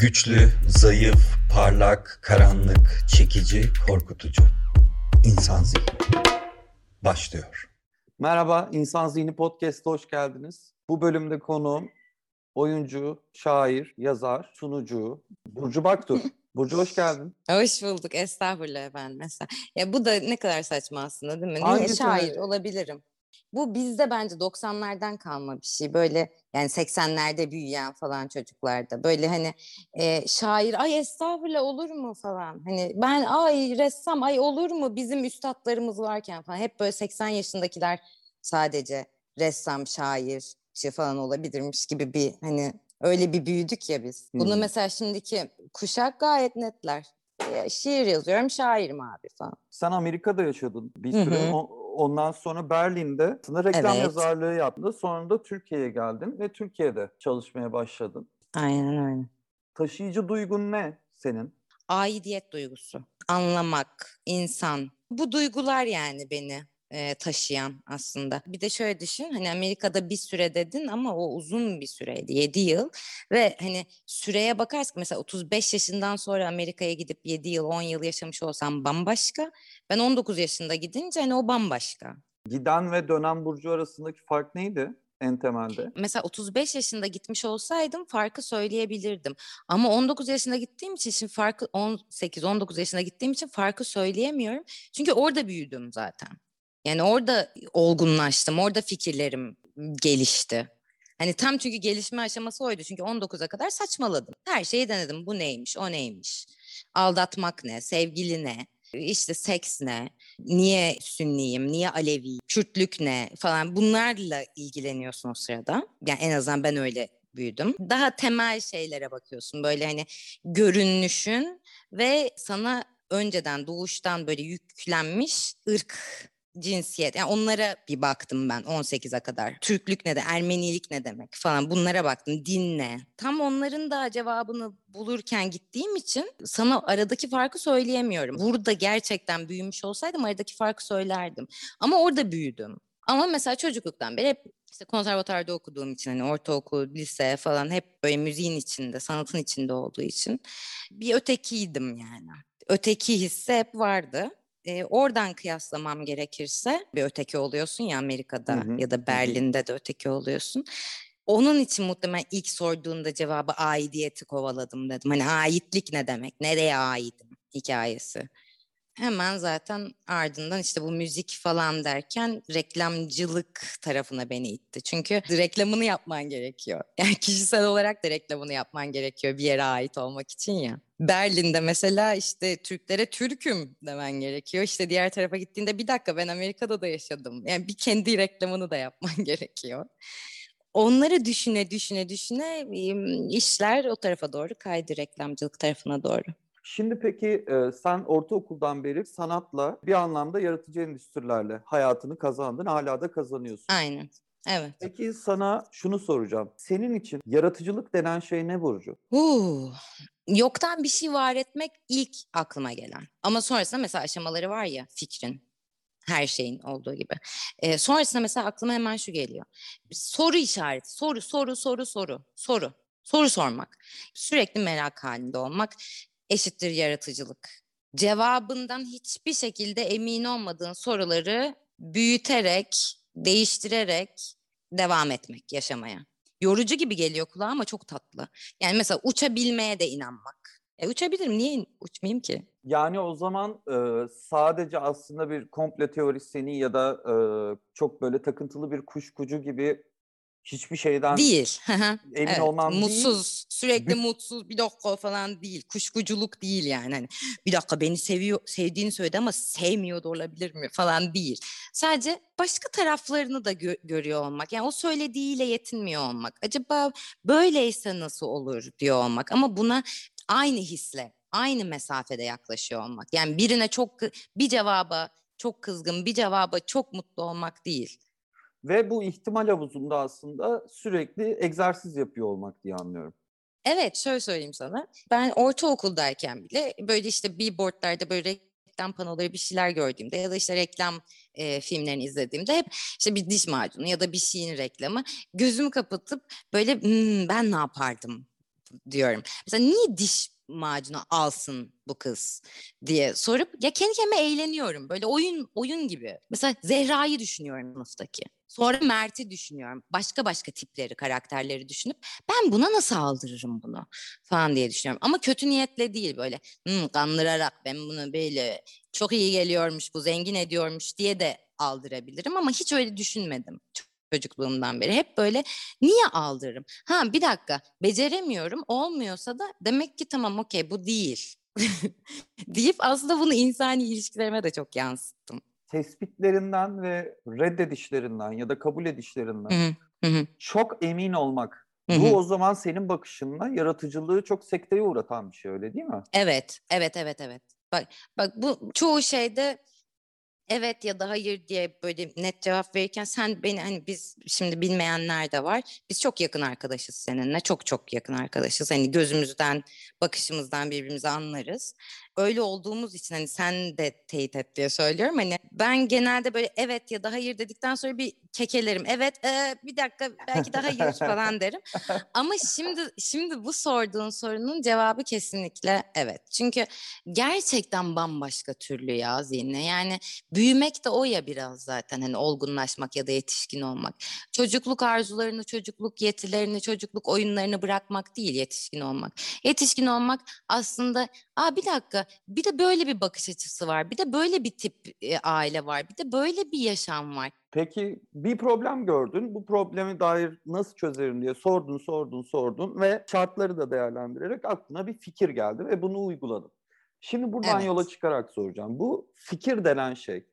Güçlü, zayıf, parlak, karanlık, çekici, korkutucu. İnsan zihni. Başlıyor. Merhaba, İnsan Zihni Podcast'a hoş geldiniz. Bu bölümde konuğum oyuncu, şair, yazar, sunucu Burcu Baktur. Burcu hoş geldin. Hoş bulduk. Estağfurullah efendim. Mesela. Ya bu da ne kadar saçma aslında değil mi? Niye Hangisi şair olabilirim? Bu bizde bence 90'lardan kalma bir şey. Böyle yani 80'lerde büyüyen falan çocuklarda. Böyle hani e, şair ay estağfurullah olur mu falan. Hani ben ay ressam ay olur mu bizim üstadlarımız varken falan. Hep böyle 80 yaşındakiler sadece ressam, şair şey falan olabilirmiş gibi bir hani öyle bir büyüdük ya biz. Bunu Hmm. mesela şimdiki kuşak gayet netler. E, şiir yazıyorum şairim abi falan. Sen Amerika'da yaşadın bir Hı süre. hı. O- Ondan sonra Berlin'de aslında reklam Evet. yazarlığı yaptın. Sonra da Türkiye'ye geldin ve Türkiye'de çalışmaya başladın. Aynen öyle. Taşıyıcı duygun ne senin? Aidiyet duygusu, anlamak, insan. Bu duygular yani beni e, taşıyan aslında. Bir de şöyle düşün hani Amerika'da bir süre dedin ama o uzun bir süreydi 7 yıl ve hani süreye bakarsak mesela 35 yaşından sonra Amerika'ya gidip 7 yıl 10 yıl yaşamış olsam bambaşka. Ben 19 yaşında gidince hani o bambaşka. Giden ve dönen Burcu arasındaki fark neydi en temelde? Mesela 35 yaşında gitmiş olsaydım farkı söyleyebilirdim. Ama 19 yaşında gittiğim için şimdi farkı 18-19 yaşında gittiğim için farkı söyleyemiyorum. Çünkü orada büyüdüm zaten. Yani orada olgunlaştım, orada fikirlerim gelişti. Hani tam çünkü gelişme aşaması oydu. Çünkü 19'a kadar saçmaladım. Her şeyi denedim. Bu neymiş, o neymiş? Aldatmak ne, sevgili ne, işte seks ne, niye Sünniyim, niye Alevi, Kürtlük ne falan bunlarla ilgileniyorsun o sırada. Yani en azından ben öyle büyüdüm. Daha temel şeylere bakıyorsun. Böyle hani görünüşün ve sana önceden doğuştan böyle yüklenmiş ırk cinsiyet. Yani onlara bir baktım ben 18'e kadar. Türklük ne de, Ermenilik ne demek falan bunlara baktım. Din ne? Tam onların da cevabını bulurken gittiğim için sana aradaki farkı söyleyemiyorum. Burada gerçekten büyümüş olsaydım aradaki farkı söylerdim. Ama orada büyüdüm. Ama mesela çocukluktan beri hep işte konservatuarda okuduğum için hani ortaokul, lise falan hep böyle müziğin içinde, sanatın içinde olduğu için bir ötekiydim yani. Öteki hissi hep vardı. Ee, oradan kıyaslamam gerekirse bir öteki oluyorsun ya Amerika'da Hı hı, ya da Berlin'de de öteki oluyorsun. Onun için muhtemelen ilk sorduğunda cevabı aidiyeti kovaladım dedim. Hani aitlik ne demek? Nereye aidim hikayesi. Hemen zaten ardından işte bu müzik falan derken reklamcılık tarafına beni itti. Çünkü reklamını yapman gerekiyor. Yani kişisel olarak da reklamını yapman gerekiyor bir yere ait olmak için ya. Berlin'de mesela işte Türklere Türk'üm demen gerekiyor. İşte diğer tarafa gittiğinde bir dakika ben Amerika'da da yaşadım. Yani bir kendi reklamını da yapman gerekiyor. Onları düşüne düşüne düşüne işler o tarafa doğru kaydı reklamcılık tarafına doğru. Şimdi peki e, sen ortaokuldan beri sanatla bir anlamda yaratıcı endüstrilerle hayatını kazandın, hala da kazanıyorsun. Aynen. Evet. Peki sana şunu soracağım. Senin için yaratıcılık denen şey ne Burcu? Huu. Yoktan bir şey var etmek ilk aklıma gelen. Ama sonrasında mesela aşamaları var ya fikrin. Her şeyin olduğu gibi. Ee, sonrasında mesela aklıma hemen şu geliyor. Soru işareti. Soru, soru, soru, soru. Soru. Soru sormak. Sürekli merak halinde olmak eşittir yaratıcılık. Cevabından hiçbir şekilde emin olmadığın soruları büyüterek, değiştirerek devam etmek yaşamaya. Yorucu gibi geliyor kulağa ama çok tatlı. Yani mesela uçabilmeye de inanmak. E uçabilirim niye uçmayayım ki? Yani o zaman e, sadece aslında bir komple teorisyeni ya da e, çok böyle takıntılı bir kuşkucu gibi hiçbir şeyden Değil. Emin Evet, olmam değil. mutsuz, sürekli Bü- mutsuz bir dakika falan değil. Kuşkuculuk değil yani. Hani bir dakika beni seviyor, sevdiğini söyledi ama sevmiyor da olabilir mi falan değil. Sadece başka taraflarını da gö- görüyor olmak. Yani o söylediğiyle yetinmiyor olmak. Acaba böyleyse nasıl olur diyor olmak. Ama buna aynı hisle, aynı mesafede yaklaşıyor olmak. Yani birine çok bir cevaba çok kızgın, bir cevaba çok mutlu olmak değil. Ve bu ihtimal havuzunda aslında sürekli egzersiz yapıyor olmak diye anlıyorum. Evet, şöyle söyleyeyim sana. Ben ortaokuldayken bile böyle işte billboardlarda böyle reklam panoları bir şeyler gördüğümde ya da işte reklam e, filmlerini izlediğimde hep işte bir diş macunu ya da bir şeyin reklamı gözümü kapatıp böyle "Hmm, ben ne yapardım diyorum. Mesela niye diş macunu alsın bu kız diye sorup ya kendi kendime eğleniyorum. Böyle oyun oyun gibi. Mesela Zehra'yı düşünüyorum sınıftaki. Sonra Mert'i düşünüyorum. Başka başka tipleri, karakterleri düşünüp ben buna nasıl aldırırım bunu falan diye düşünüyorum. Ama kötü niyetle değil böyle hmm, kandırarak ben bunu böyle çok iyi geliyormuş bu zengin ediyormuş diye de aldırabilirim ama hiç öyle düşünmedim çocukluğumdan beri. Hep böyle niye aldırırım? Ha bir dakika beceremiyorum olmuyorsa da demek ki tamam okey bu değil. deyip aslında bunu insani ilişkilerime de çok yansıttım. Tespitlerinden ve reddedişlerinden ya da kabul edişlerinden Hı hı. çok emin olmak. Bu o zaman senin bakışınla yaratıcılığı çok sekteye uğratan bir şey öyle değil mi? Evet, evet, evet, evet. Bak, bak bu çoğu şeyde evet ya da hayır diye böyle net cevap verirken sen beni hani biz şimdi bilmeyenler de var. Biz çok yakın arkadaşız seninle. Çok çok yakın arkadaşız. Hani gözümüzden, bakışımızdan birbirimizi anlarız. Öyle olduğumuz için hani sen de teyit et diye söylüyorum. Hani ben genelde böyle evet ya da hayır dedikten sonra bir kekelerim. Evet, e, bir dakika belki de hayır falan derim. Ama şimdi şimdi bu sorduğun sorunun cevabı kesinlikle evet. Çünkü gerçekten bambaşka türlü ya zihni. Yani büyümek de o ya biraz zaten hani olgunlaşmak ya da yetişkin olmak. Çocukluk arzularını, çocukluk yetilerini, çocukluk oyunlarını bırakmak değil yetişkin olmak. Yetişkin olmak aslında aa bir dakika bir de böyle bir bakış açısı var. Bir de böyle bir tip e, aile var. Bir de böyle bir yaşam var. Peki bir problem gördün. Bu problemi dair nasıl çözerim diye sordun, sordun, sordun ve şartları da değerlendirerek aklına bir fikir geldi ve bunu uyguladın. Şimdi buradan Evet. yola çıkarak soracağım. Bu fikir denen şey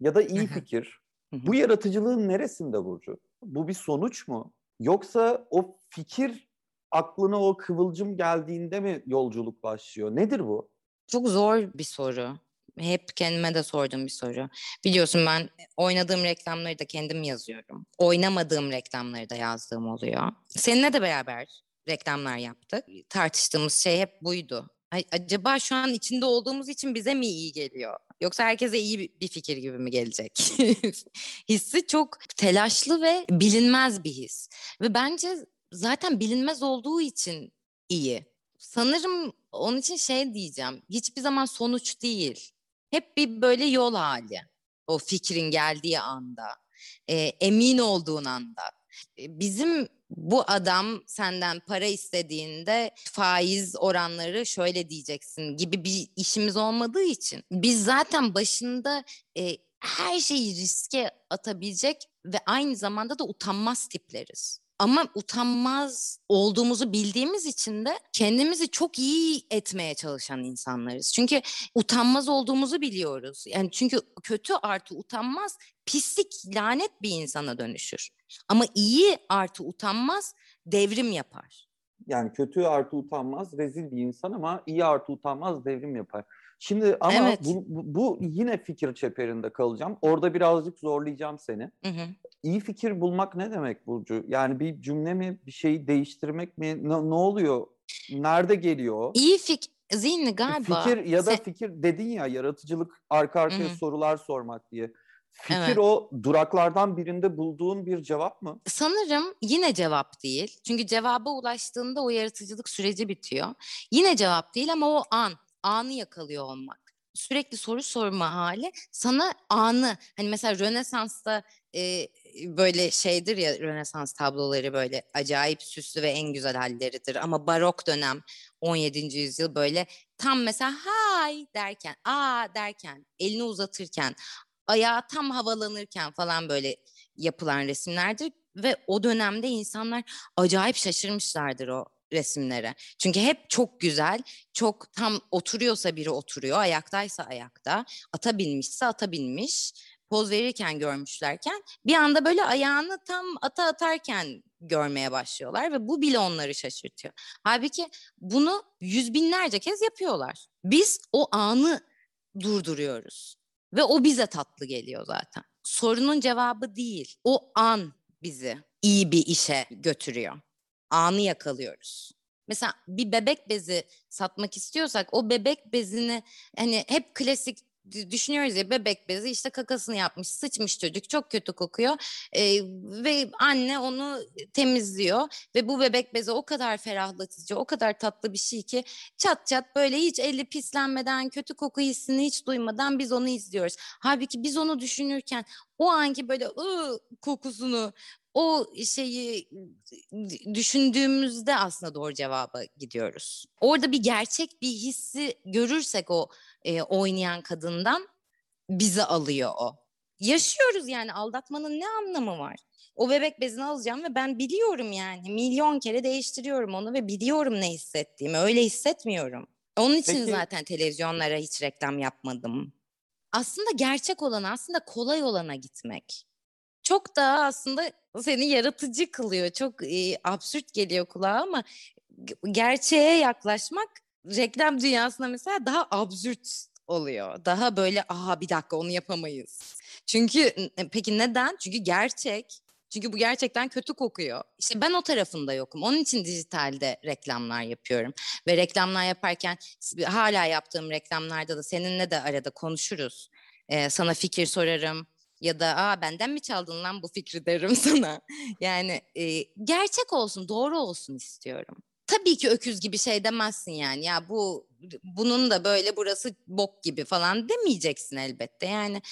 ya da iyi fikir bu yaratıcılığın neresinde Burcu? Bu bir sonuç mu? Yoksa o fikir aklına o kıvılcım geldiğinde mi yolculuk başlıyor? Nedir bu? Çok zor bir soru. Hep kendime de sorduğum bir soru. Biliyorsun ben oynadığım reklamları da kendim yazıyorum. Oynamadığım reklamları da yazdığım oluyor. Seninle de beraber reklamlar yaptık. Tartıştığımız şey hep buydu. Acaba şu an içinde olduğumuz için bize mi iyi geliyor? Yoksa herkese iyi bir fikir gibi mi gelecek? Hissi çok telaşlı ve bilinmez bir his. Ve bence zaten bilinmez olduğu için iyi. Sanırım onun için şey diyeceğim. Hiçbir zaman sonuç değil. Hep bir böyle yol hali. O fikrin geldiği anda. e, emin olduğun anda. E, Bizim bu adam senden para istediğinde faiz oranları şöyle diyeceksin gibi bir işimiz olmadığı için biz zaten başında e, her şeyi riske atabilecek ve aynı zamanda da utanmaz tipleriz. Ama utanmaz olduğumuzu bildiğimiz için de kendimizi çok iyi etmeye çalışan insanlarız. Çünkü utanmaz olduğumuzu biliyoruz. Yani çünkü kötü artı utanmaz pislik, lanet bir insana dönüşür. Ama iyi artı utanmaz devrim yapar. Yani kötü artı utanmaz rezil bir insan ama iyi artı utanmaz devrim yapar. Şimdi ama Evet. bu, bu, yine fikir çeperinde kalacağım. Orada birazcık zorlayacağım seni. Hı hı. İyi fikir bulmak ne demek Burcu? Yani bir cümle mi, bir şeyi değiştirmek mi? Ne, ne oluyor? Nerede geliyor? İyi fik zihni galiba. Fikir ya da se- fikir dedin ya yaratıcılık arka arkaya Hı hı. sorular sormak diye. Fikir Evet. o duraklardan birinde bulduğun bir cevap mı? Sanırım yine cevap değil. Çünkü cevaba ulaştığında o yaratıcılık süreci bitiyor. Yine cevap değil ama o an, anı yakalıyor olmak. Sürekli soru sorma hali sana anı. Hani mesela Rönesans'ta e, böyle şeydir ya Rönesans tabloları böyle acayip süslü ve en güzel halleridir. Ama barok dönem 17. yüzyıl böyle tam mesela hay derken, aa derken, elini uzatırken, ayağı tam havalanırken falan böyle yapılan resimlerdir ve o dönemde insanlar acayip şaşırmışlardır o resimlere. Çünkü hep çok güzel, çok tam oturuyorsa biri oturuyor, ayaktaysa ayakta, ata binmişse ata binmiş, poz verirken görmüşlerken bir anda böyle ayağını tam ata atarken görmeye başlıyorlar ve bu bile onları şaşırtıyor. Halbuki bunu yüz binlerce kez yapıyorlar. Biz o anı durduruyoruz ve o bize tatlı geliyor zaten. Sorunun cevabı değil. O an bizi iyi bir işe götürüyor. Anı yakalıyoruz. Mesela bir bebek bezi satmak istiyorsak o bebek bezini hani hep klasik düşünüyoruz ya bebek bezi işte kakasını yapmış sıçmış çocuk çok kötü kokuyor Ee, ve anne onu temizliyor ve bu bebek bezi o kadar ferahlatıcı o kadar tatlı bir şey ki çat çat böyle hiç eli pislenmeden kötü koku hissini hiç duymadan biz onu izliyoruz. Halbuki biz onu düşünürken o anki böyle ıı kokusunu o şeyi düşündüğümüzde aslında doğru cevaba gidiyoruz. Orada bir gerçek bir hissi görürsek o e, oynayan kadından bizi alıyor o. Yaşıyoruz yani aldatmanın ne anlamı var? O bebek bezini alacağım ve ben biliyorum yani milyon kere değiştiriyorum onu ve biliyorum ne hissettiğimi. Öyle hissetmiyorum. Onun için Peki- zaten televizyonlara hiç reklam yapmadım. Aslında gerçek olan aslında kolay olana gitmek. Çok daha aslında seni yaratıcı kılıyor. Çok e, absürt geliyor kulağa ama gerçeğe yaklaşmak reklam dünyasında mesela daha absürt oluyor. Daha böyle aha bir dakika onu yapamayız. Çünkü peki neden? Çünkü gerçek. Çünkü bu gerçekten kötü kokuyor. İşte ben o tarafında yokum. Onun için dijitalde reklamlar yapıyorum. Ve reklamlar yaparken hala yaptığım reklamlarda da seninle de arada konuşuruz. Ee, sana fikir sorarım. Ya da aa benden mi çaldın lan bu fikri derim sana. Yani e, gerçek olsun, doğru olsun istiyorum. Tabii ki öküz gibi şey demezsin yani. Ya bu bunun da böyle burası bok gibi falan demeyeceksin elbette. Yani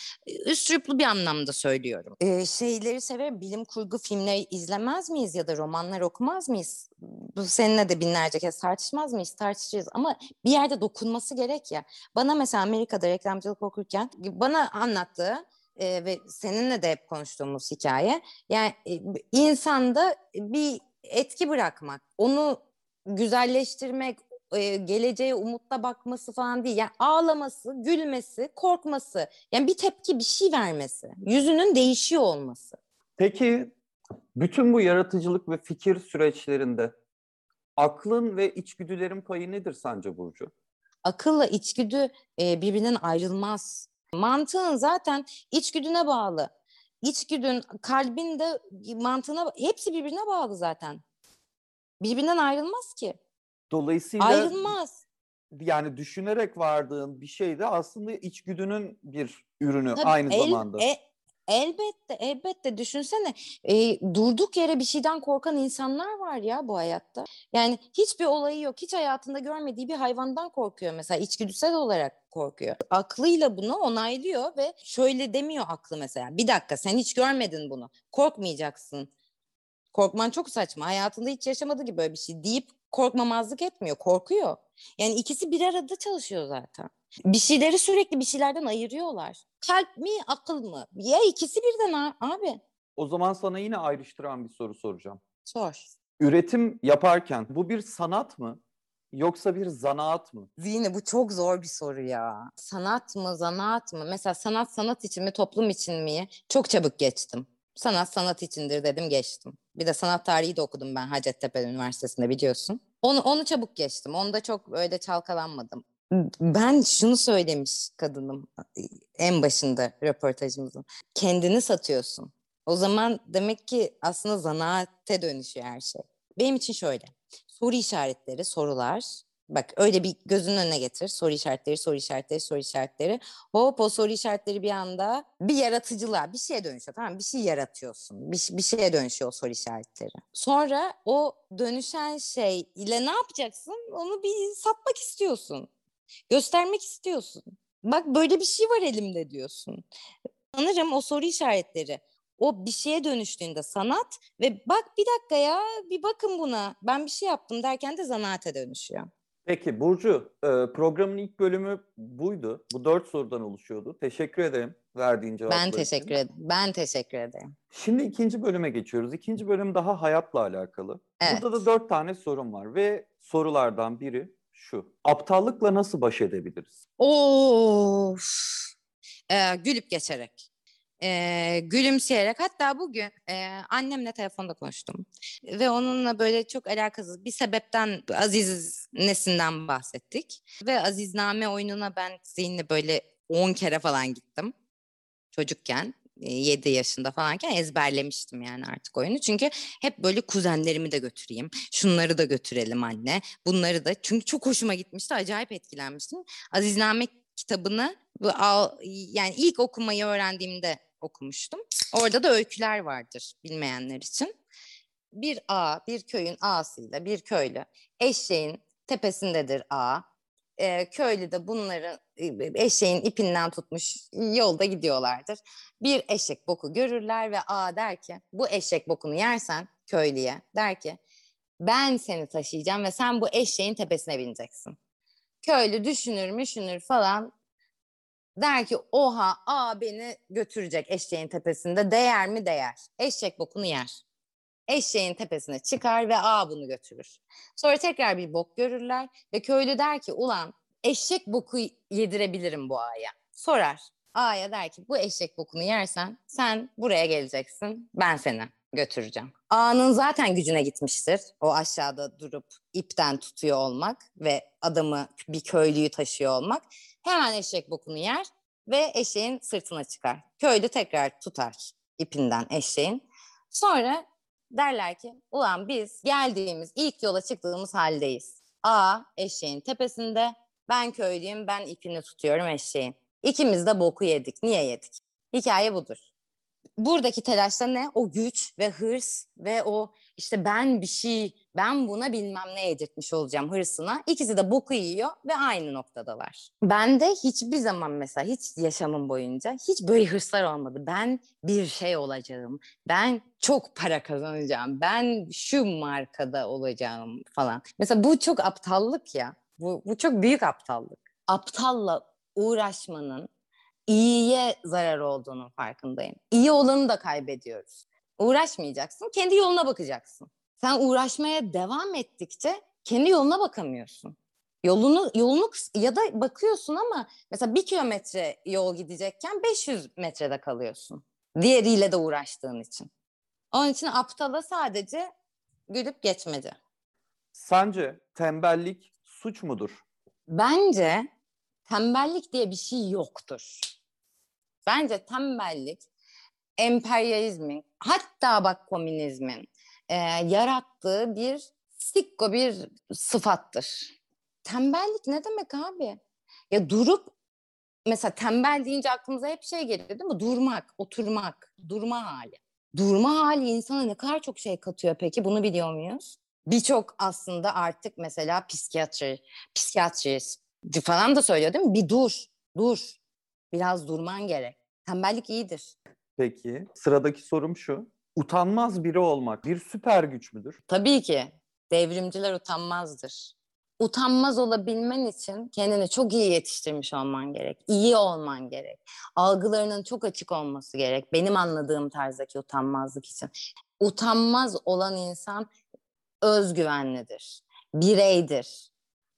üstluplu bir anlamda söylüyorum. Ee, şeyleri severim. Bilim kurgu filmleri izlemez miyiz ya da romanlar okumaz mıyız? Bu seninle de binlerce kez tartışmaz mıyız? Tartışırız ama bir yerde dokunması gerek ya. Bana mesela Amerika'da reklamcılık okurken bana anlattığı e, ve seninle de hep konuştuğumuz hikaye yani e, insanda bir etki bırakmak, onu güzelleştirmek, e, geleceğe umutla bakması falan değil. Yani ağlaması, gülmesi, korkması, yani bir tepki, bir şey vermesi, yüzünün değişiyor olması. Peki bütün bu yaratıcılık ve fikir süreçlerinde aklın ve içgüdülerin payı nedir sence Burcu? Akılla içgüdü e, birbirinden ayrılmaz. Mantığın zaten içgüdüne bağlı. İçgüdün, kalbin de mantığına, hepsi birbirine bağlı zaten. Birbirinden ayrılmaz ki. Dolayısıyla Ayrılmaz. yani düşünerek vardığın bir şey de aslında içgüdünün bir ürünü Tabii aynı el- zamanda. e- elbette, elbette düşünsene e, durduk yere bir şeyden korkan insanlar var ya bu hayatta. Yani hiçbir olayı yok, hiç hayatında görmediği bir hayvandan korkuyor mesela içgüdüsel olarak korkuyor. Aklıyla bunu onaylıyor ve şöyle demiyor aklı mesela. Bir dakika sen hiç görmedin bunu. Korkmayacaksın. Korkman çok saçma. Hayatında hiç yaşamadığı gibi böyle bir şey deyip korkmamazlık etmiyor. Korkuyor. Yani ikisi bir arada çalışıyor zaten. Bir şeyleri sürekli bir şeylerden ayırıyorlar. Kalp mi, akıl mı? Ya ikisi birden abi. O zaman sana yine ayrıştıran bir soru soracağım. Sor. Üretim yaparken bu bir sanat mı yoksa bir zanaat mı? Zihni bu çok zor bir soru ya. Sanat mı, zanaat mı? Mesela sanat sanat için mi, toplum için mi? Çok çabuk geçtim. Sanat sanat içindir dedim geçtim. Bir de sanat tarihi de okudum ben Hacettepe Üniversitesi'nde biliyorsun. Onu, onu çabuk geçtim. Onda çok öyle çalkalanmadım. Ben şunu söylemiş kadınım en başında röportajımızın. Kendini satıyorsun. O zaman demek ki aslında zanaate dönüşüyor her şey. Benim için şöyle. Soru işaretleri, sorular. Bak öyle bir gözünün önüne getir. Soru işaretleri, soru işaretleri, soru işaretleri. Hop o soru işaretleri bir anda bir yaratıcılığa, bir şeye dönüşüyor. Tamam? Bir şey yaratıyorsun. Bir, bir şeye dönüşüyor o soru işaretleri. Sonra o dönüşen şey ile ne yapacaksın? Onu bir satmak istiyorsun. Göstermek istiyorsun. Bak böyle bir şey var elimde diyorsun. Sanırım o soru işaretleri o bir şeye dönüştüğünde sanat ve bak bir dakika ya bir bakın buna ben bir şey yaptım derken de zanaate dönüşüyor. Peki Burcu, e, programın ilk bölümü buydu. Bu dört sorudan oluşuyordu. Teşekkür ederim verdiğin cevaplar Ben teşekkür ederim. Ben teşekkür ederim. Şimdi ikinci bölüme geçiyoruz. İkinci bölüm daha hayatla alakalı. Evet. Burada da dört tane sorum var ve sorulardan biri şu. Aptallıkla nasıl baş edebiliriz? Of. Ee, gülüp geçerek. Ee, gülümseyerek hatta bugün e, annemle telefonda konuştum ve onunla böyle çok alakasız bir sebepten Aziz Nesin'den bahsettik ve Azizname oyununa ben seninle böyle 10 kere falan gittim çocukken 7 yaşında falanken ezberlemiştim yani artık oyunu. Çünkü hep böyle kuzenlerimi de götüreyim. Şunları da götürelim anne. Bunları da çünkü çok hoşuma gitmişti. Acayip etkilenmiştim. Azizname kitabını Bu yani ilk okumayı öğrendiğimde okumuştum. Orada da öyküler vardır bilmeyenler için. Bir A, bir köyün A'sıyla bir köylü eşeğin tepesindedir A. E, köylü de bunları eşeğin ipinden tutmuş yolda gidiyorlardır. Bir eşek boku görürler ve A der ki bu eşek bokunu yersen köylüye der ki ben seni taşıyacağım ve sen bu eşeğin tepesine bineceksin. Köylü düşünür düşünür falan der ki oha a beni götürecek eşeğin tepesinde değer mi değer. Eşek bokunu yer. Eşeğin tepesine çıkar ve a bunu götürür. Sonra tekrar bir bok görürler ve köylü der ki ulan eşek boku yedirebilirim bu aya. Sorar. A'ya der ki bu eşek bokunu yersen sen buraya geleceksin ben seni götüreceğim. A'nın zaten gücüne gitmiştir. O aşağıda durup ipten tutuyor olmak ve adamı bir köylüyü taşıyor olmak. Hemen eşek bokunu yer ve eşeğin sırtına çıkar. Köylü tekrar tutar ipinden eşeğin. Sonra derler ki ulan biz geldiğimiz ilk yola çıktığımız haldeyiz. A eşeğin tepesinde ben köylüyüm ben ipini tutuyorum eşeğin. İkimiz de boku yedik. Niye yedik? Hikaye budur buradaki telaşta ne? O güç ve hırs ve o işte ben bir şey, ben buna bilmem ne yedirtmiş olacağım hırsına. İkisi de boku yiyor ve aynı noktadalar. Ben de hiçbir zaman mesela hiç yaşamım boyunca hiç böyle hırslar olmadı. Ben bir şey olacağım. Ben çok para kazanacağım. Ben şu markada olacağım falan. Mesela bu çok aptallık ya. Bu, bu çok büyük aptallık. Aptalla uğraşmanın iyiye zarar olduğunu farkındayım. İyi olanı da kaybediyoruz. Uğraşmayacaksın, kendi yoluna bakacaksın. Sen uğraşmaya devam ettikçe kendi yoluna bakamıyorsun. Yolunu yolunu ya da bakıyorsun ama mesela bir kilometre yol gidecekken 500 metrede kalıyorsun. Diğeriyle de uğraştığın için. Onun için aptala sadece gülüp geçmedi. Sence tembellik suç mudur? Bence tembellik diye bir şey yoktur. Bence tembellik emperyalizmin hatta bak komünizmin e, yarattığı bir sikko bir sıfattır. Tembellik ne demek abi? Ya durup mesela tembel deyince aklımıza hep şey geliyor değil mi? Durmak, oturmak, durma hali. Durma hali insana ne kadar çok şey katıyor peki bunu biliyor muyuz? Birçok aslında artık mesela psikiyatri, psikiyatrist falan da söylüyor değil mi? Bir dur, dur. Biraz durman gerek. Tembellik iyidir. Peki sıradaki sorum şu. Utanmaz biri olmak bir süper güç müdür? Tabii ki. Devrimciler utanmazdır. Utanmaz olabilmen için kendini çok iyi yetiştirmiş olman gerek. İyi olman gerek. Algılarının çok açık olması gerek. Benim anladığım tarzdaki utanmazlık için. Utanmaz olan insan özgüvenlidir. Bireydir.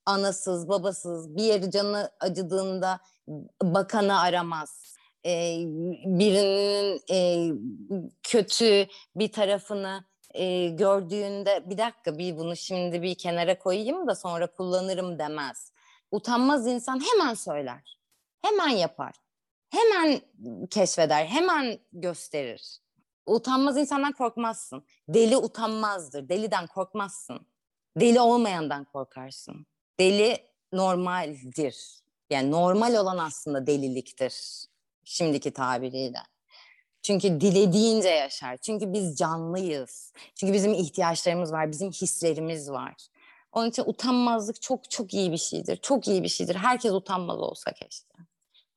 Anasız, babasız, bir yeri canı acıdığında bakanı aramaz e, birinin e, kötü bir tarafını e, gördüğünde bir dakika bir bunu şimdi bir kenara koyayım da sonra kullanırım demez. Utanmaz insan hemen söyler, hemen yapar, hemen keşfeder, hemen gösterir. Utanmaz insandan korkmazsın. Deli utanmazdır. Deliden korkmazsın. Deli olmayandan korkarsın. Deli normaldir. Yani normal olan aslında deliliktir şimdiki tabiriyle. Çünkü dilediğince yaşar. Çünkü biz canlıyız. Çünkü bizim ihtiyaçlarımız var, bizim hislerimiz var. Onun için utanmazlık çok çok iyi bir şeydir. Çok iyi bir şeydir. Herkes utanmaz olsa keşke.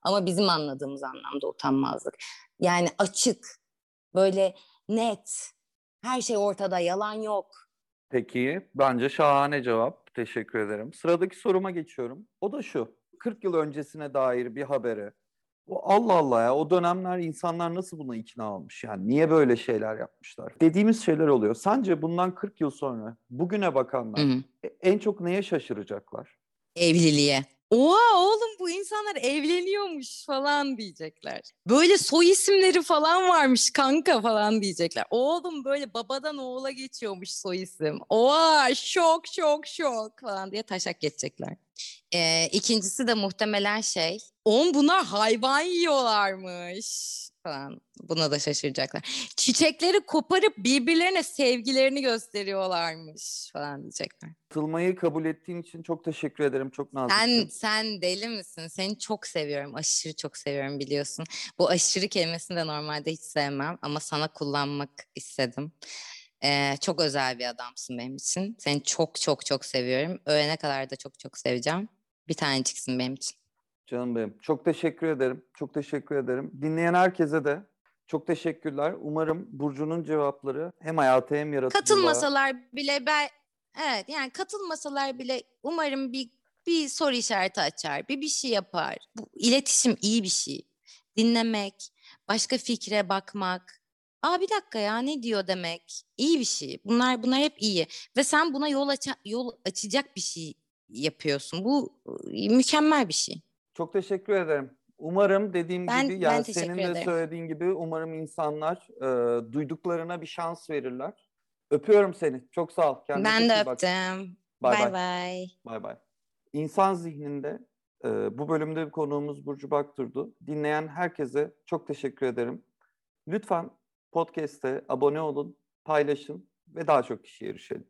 Ama bizim anladığımız anlamda utanmazlık. Yani açık, böyle net, her şey ortada, yalan yok. Peki, bence şahane cevap. Teşekkür ederim. Sıradaki soruma geçiyorum. O da şu. 40 yıl öncesine dair bir habere Allah Allah ya o dönemler insanlar nasıl buna ikna olmuş yani niye böyle şeyler yapmışlar dediğimiz şeyler oluyor. Sence bundan 40 yıl sonra bugüne bakanlar hı hı. E, en çok neye şaşıracaklar? Evliliğe. Oha oğlum bu insanlar evleniyormuş falan diyecekler. Böyle soy isimleri falan varmış kanka falan diyecekler. Oğlum böyle babadan oğula geçiyormuş soy isim. Oha şok şok şok falan diye taşak geçecekler. Ee, ikincisi de muhtemelen şey. On bunlar hayvan yiyorlarmış. Falan. Buna da şaşıracaklar. Çiçekleri koparıp birbirlerine sevgilerini gösteriyorlarmış falan diyecekler. Katılmayı kabul ettiğin için çok teşekkür ederim. Çok naziksin. Sen sen deli misin? Seni çok seviyorum. Aşırı çok seviyorum biliyorsun. Bu aşırı kelimesini de normalde hiç sevmem ama sana kullanmak istedim. Ee, çok özel bir adamsın benim için. Seni çok çok çok seviyorum. Ölene kadar da çok çok seveceğim. Bir taneciksin benim için. Canım benim. Çok teşekkür ederim. Çok teşekkür ederim. Dinleyen herkese de çok teşekkürler. Umarım Burcu'nun cevapları hem hayata hem yaratıcılığa... Katılmasalar bile ben evet yani katılmasalar bile umarım bir bir soru işareti açar, bir bir şey yapar. Bu iletişim iyi bir şey. Dinlemek, başka fikre bakmak. Aa bir dakika ya ne diyor demek? İyi bir şey. Bunlar bunlar hep iyi ve sen buna yol aça, yol açacak bir şey yapıyorsun. Bu e, mükemmel bir şey. Çok teşekkür ederim. Umarım dediğim Ben- gibi yani senin de ederim. söylediğin gibi umarım insanlar e, duyduklarına bir şans verirler. Öpüyorum seni. Çok sağ ol. Kendine ben de öptüm. Bay Bay bay. bay. İnsan zihninde e, bu bölümde konuğumuz Burcu Baktur'du. Dinleyen herkese çok teşekkür ederim. Lütfen podcast'e abone olun, paylaşın ve daha çok kişiye erişelim.